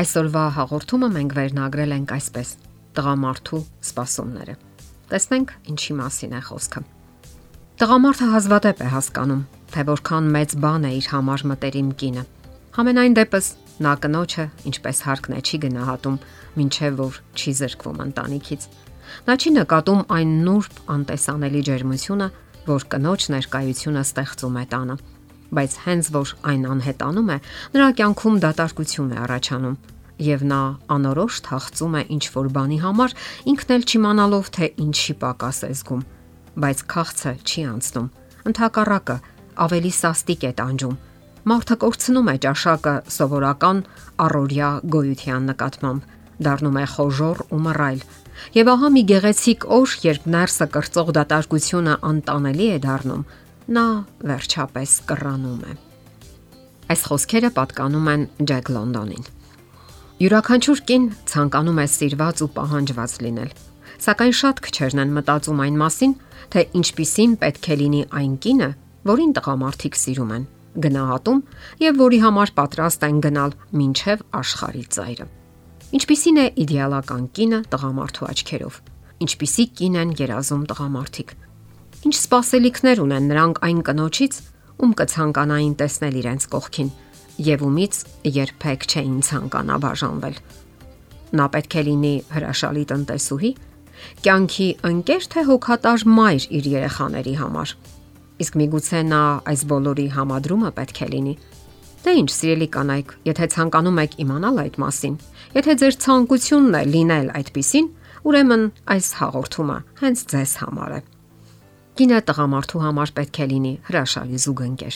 Այսօրվա հաղորդումը մենք վերնագրել ենք այսպես. տղամարդու սпасումները։ Տեսնենք, ինչի մասին է խոսքը։ Տղամարդը հազվադեպ է հասկանում, թե որքան մեծ բան է իր համար մտերիմ կինը։ Համենայն դեպս նա կնոջը, ինչպես հարկն է, չի գնահատում, ինչև որ չի զրկվում ընտանիքից։ Նա չի նկատում այն նուրբ անտեսանելի ջերմությունը, որ կնոջ ներկայությունը ստեղծում է տանը բայց հենց որ այն անհետանում է, նրա կյանքում դատարկություն է առաջանում եւ նա անորոշ թախծում է ինչ որ բանի համար, ինքն էլ չիմանալով թե ինչի պակաս է զգում, բայց քաղցը չի անցնում։ Ընթակառակը ավելի սաստիկ է տանջում։ Մարդը կորցնում է ճաշակը սովորական առօրյա գոյության նկատմամբ, դառնում է խոժոր ու մռայլ։ Եվ ահա մի գեղեցիկ օր, երբ ներսը կրծող դատարկությունը անտանելի է դառնում, նա վերջապես կռանում է։ Այս խոսքերը պատկանում են Ջեք Լոնդոնին։ Յուրաքանչյուր կին ցանկանում է սիրված ու պահանջված լինել, սակայն շատ քչերն են մտածում այն մասին, թե ինչպիսին պետք է լինի այն կինը, որին տղամարդիկ սիրում են, գնահատում եւ որի համար պատրաստ են գնալ մինչև աշխարհի ծայրը։ Ինչպիսին է իդեալական կինը տղամարդու աչքերով։ Ինչպիսի կին են երազում տղամարդիկ։ Ինչ սпасելիքներ ունեն նրանք այն կնոջից, ում կցանկանային տեսնել իրենց կողքին եւ ումից երբեք չէին ցանկանա բաժանվել։ Նա պետք է լինի հրաշալի տնտեսուհի, կյանքի ընկեր թե հոգատար մայր իր երեխաների համար։ Իսկ միգուցե նա այս բոլորի համադրումը պետք է լինի։ Դե ինչ, սիրելի կանայք, եթե ցանկանում եք իմանալ այդ մասին, եթե ձեր ցանկությունն է լինել այդպիսին, ուրեմն այս հաղորդումը հենց ձեզ համար է։ Կինը տղամարդու համար պետք է լինի հրաշալի զուգընկեր։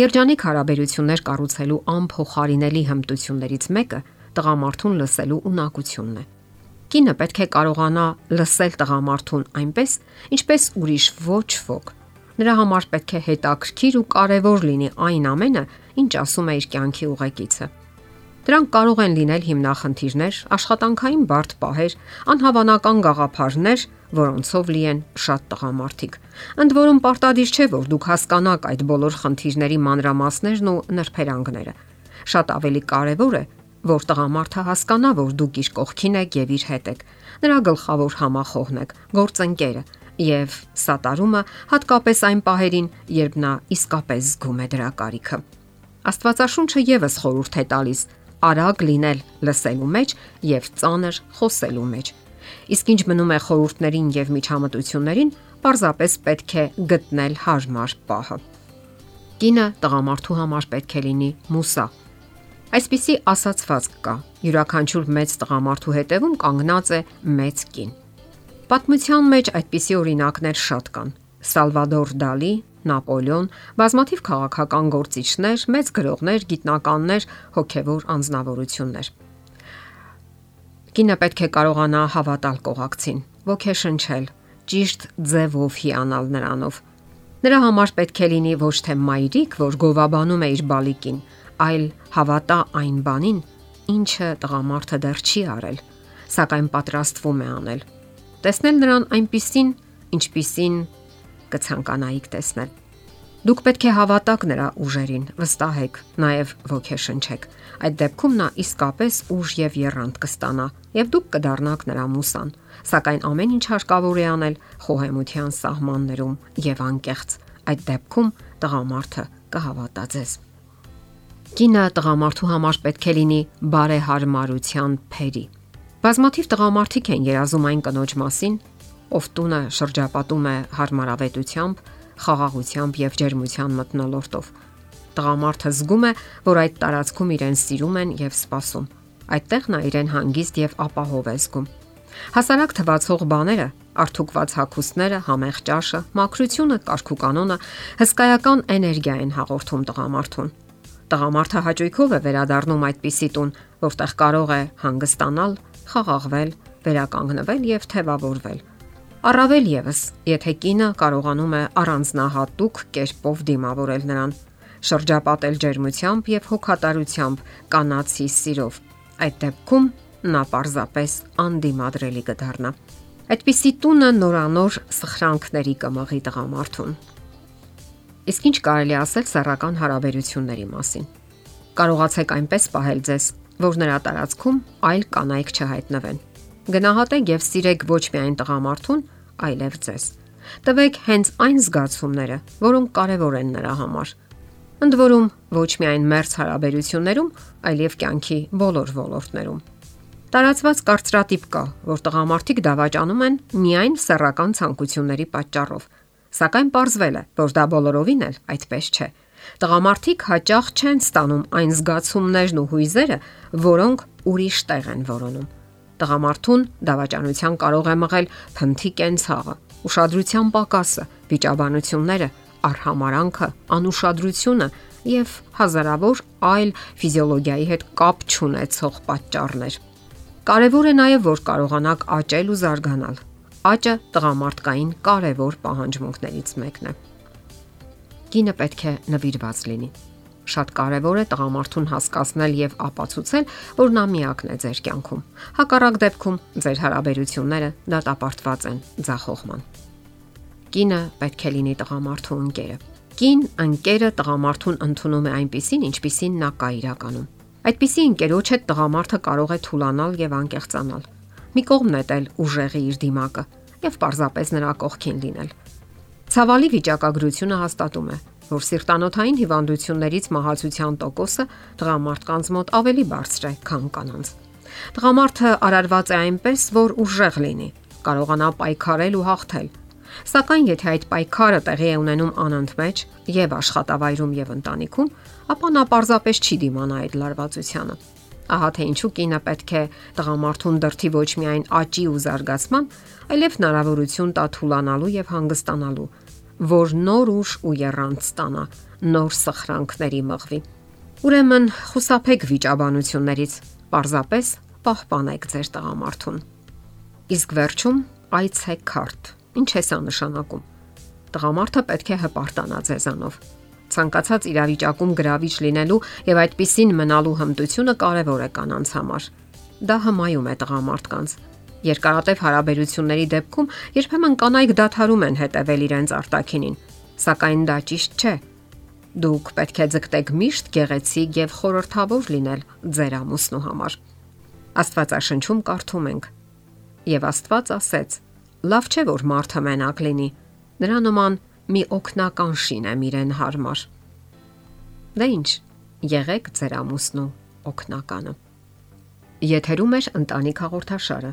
Երջանիկ հարաբերություններ կառուցելու անփոխարինելի հմտություններից մեկը տղամարդուն լսելու ունակությունն է։ Կինը պետք է կարողանա լսել տղամարդուն այնպես, ինչպես ուրիշ ոչ ոք։ Նրա համար պետք է հետաքրքիր ու կարևոր լինի այն ամենը, ինչ ասում է իր կյանքի ուղեկիցը։ Դրանք կարող են լինել հիմնախնդիրներ, աշխատանքային բարդ պահեր, անհավանական գաղափարներ, որոնցով լի են շատ տղամարդիկ։ Ընդ որում պարտադիր չէ, որ դուք հասկանաք այդ բոլոր խնդիրների մանրամասներն ու նրբերանգները։ Շատ ավելի կարևոր է, որ տղամարդը հասկանա, որ դուք իր կողքին եք եւ իր հետ եք։ Նրա գլխավոր համախոհն եք, գործընկերը եւ սատարումը հատկապես այն պահերին, երբ նա իսկապես զգում է դրա կարիքը։ Աստվածաշունչը եւս խորհուրդ է տալիս արագ լինել լսելու մեջ եւ ծանր խոսելու մեջ։ Իսկ ինչ մնում է խորհուրդներին եւ միջամտություններին, պարզապես պետք է գտնել հարմար պահը։ Կինը տղամարդու համար պետք է լինի մուսա։ Այսպիսի ասացվածք կա. յուրաքանչյուր մեծ տղամարդու հետևում կանգնած է մեծ կին։ Պատմության մեջ այդպիսի օրինակներ շատ կան։ Սալվադոր Դալի, Նապոլեոն, բազմաթիվ քաղաքական գործիչներ, մեծ գրողներ, գիտնականներ, հոգևոր անznավորություններ։ Կինը պետք է կարողանա հավատալ կողակցին, ոգեշնչել, ճիշտ ձևով հիանալ նրանով։ Նրա համար պետք է լինի ոչ թե մայրիկ, որ գովաբանում է իր բալիկին, այլ հավատա այն բանին, ինչը տղամարդը դեռ չի արել, սակայն պատրաստվում է անել։ Տեսնել նրան այնպիսին, ինչպիսին կցանկանայիք տեսնել։ Դուք պետք է հավատաք նրա ուժերին, վստահեք, նաև ոգեշնչեք։ Այդ դեպքում նա իսկապես ուժ եւ երանգ կստանա, եւ դուք կդառնաք նրա մուսան։ Սակայն ամեն ինչ հարկավոր է անել խոհեմության սահմաններում եւ անկեղծ։ Այդ դեպքում տղամարդը կհավատա ձեզ։ Կինը տղամարդու համար պետք է լինի բարեհարմարության փերի։ Բազմաթիվ տղամարդիկ են երազում այն կնոջ մասին, ով տունը շրջապատում է հարմարավետությամբ, խաղաղությամբ եւ ջերմության մտնոլորտով։ Տղամարդը զգում է, որ այդ տարածքում իրեն սիրում են եւ սպասում։ Այդտեղ նա իրեն հանգիստ եւ ապահով է զգում։ Հասարակ թվացող բաները, արթուկված հակոստները, համեղ ճաշը, մաքրությունը, կարգու կանոնը հսկայական էներգիա են հաղորդում տղամարդուն։ Տղամարդը հաճույքով է վերադառնում այդպիսի տուն, որտեղ կարող է հանգստանալ, խաղաղվել, վերականգնվել եւ թևավորվել Առավել եւս, եթե կինը կարողանում է առանձնահատուկ կերպով դիմավորել նրան, շրջապատել ջերմությամբ եւ հոգատարությամբ, կանացի սիրով։ Այդ դեպքում նա պարզապես անդիմադրելի կդառնա։ Այդպիսի տունը նորանոր սխրանքների կմղի տղամարդուն։ Իսկ ինչ կարելի ասել սեռական հարաբերությունների մասին։ Կարողացեք այնպես պահել ձեզ, որ նրա տարածքում այլ կանայք չհայտնվեն։ Գնահատեք եւ սիրեք ոչ միայն տղամարդուն, այլև ձեզ։ Տվեք հենց այն զգացումները, որոնք կարևոր են նրա համար։ Ընդ որում, ոչ միայն մերց հարաբերություններում, այլև կյանքի բոլոր ոլորտներում։ Տարածված կարծրատիպ կա, որ տղամարդիկ դավաճանում են միայն սեռական ցանկությունների պատճառով, սակայն ողջվել է, որ դա բոլորովին էլ այդպես չէ։ Տղամարդիկ հաճախ չեն ստանում այն զգացումներն ու հույզերը, որոնք ուրիշ տեղ են որոնում։ Տղամարդուն դավաճանության կարող է մղել փնթի կենցաղը, ուշադրության պակասը, վիճաբանությունները, արհամարանքը, անուշադրությունը եւ հազարավոր այլ ֆիզիոլոգիայի հետ կապ չունեցող պատճառներ։ Կարևոր է նաև որ կարողանաք աճել ու զարգանալ։ Աճը տղամարդկային կարևոր պահանջմունքներից մեկն է։ Կինը պետք է նվիրված լինի։ Շատ կարևոր է տղամարդուն հասկացնել եւ ապացուցել, որ նա միակն է ձեր կյանքում։ Հակառակ դեպքում ձեր հարաբերությունները դատապարտված են ձախողման։ Կինը պետք է լինի տղամարդու ընկերը։ Կին ընկերը տղամարդուն ընդունում է այնպիսին, ինչպիսին նա կա իրականում։ Այդպիսի ընկերոջ հետ տղամարդը կարող է թուլանալ եւ անկեղծանալ։ Մի կողմ նետել ուժեղի իր դիմակը եւ պարզապես նրա կողքին լինել։ Ցավալի վիճակագրությունը հաստատում է, որ սիրտանոթային հիվանդություններից մահացության տոկոսը տղամարդկանց մոտ ավելի բարձր է, քան կանանց։ Տղամարդը արարված է այնպես, որ ուժեղ լինի, կարողանա պայքարել ու հաղթել։ Սակայն եթե այդ պայքարը տեղի է ունենում անընդմեջ եւ աշխատավայրում եւ ընտանիքում, ապա նա պարզապես չի դիմանա այդ լարվածությանը։ Ահա թե ինչու կինը պետք է տղամարդուն դրթի ոչ միայն աճի ու զարգացման, այլև հնարավորություն տա թուլանալու եւ հանգստանալու, որ նոր ուժ ու երանգ ստանա, նոր սխրանքների մղվի։ Ուրեմն խուսափեք վիճաբանություններից, պարզապես պահպանեք ձեր տղամարդուն։ Իսկ վերջում այցեք քարտ։ Ինչ է սա նշանակում։ Տղամարդը պետք է հպարտանա ձեզանով։ Ցանկացած իրավիճակում գրավիչ լինելու եւ այդպիսին մնալու հմտությունը կարեւոր է կանանց համար։ Դա հմայում է տղամարդկանց Երկարատև հարաբերությունների դեպքում երբեմն կանայք դադարում են հետևել իրենց արտակինին, սակայն դա ճիշտ չէ։ Դուք պետք է ձգտեք միշտ գեղեցիկ եւ խորհրդավոր լինել ձեր ամուսնու համար։ Աստվածաշնչում կարդում ենք. Եվ Աստված ասեց. Լավ չէ որ մարդը մենակ լինի։ Նրա նման մի օկնական շին եմ իրեն հարմար։ Դե ի՞նչ, եղեք ձեր ամուսնու օկնականը։ Եթերում է ընտանիք հաղորդաշարը։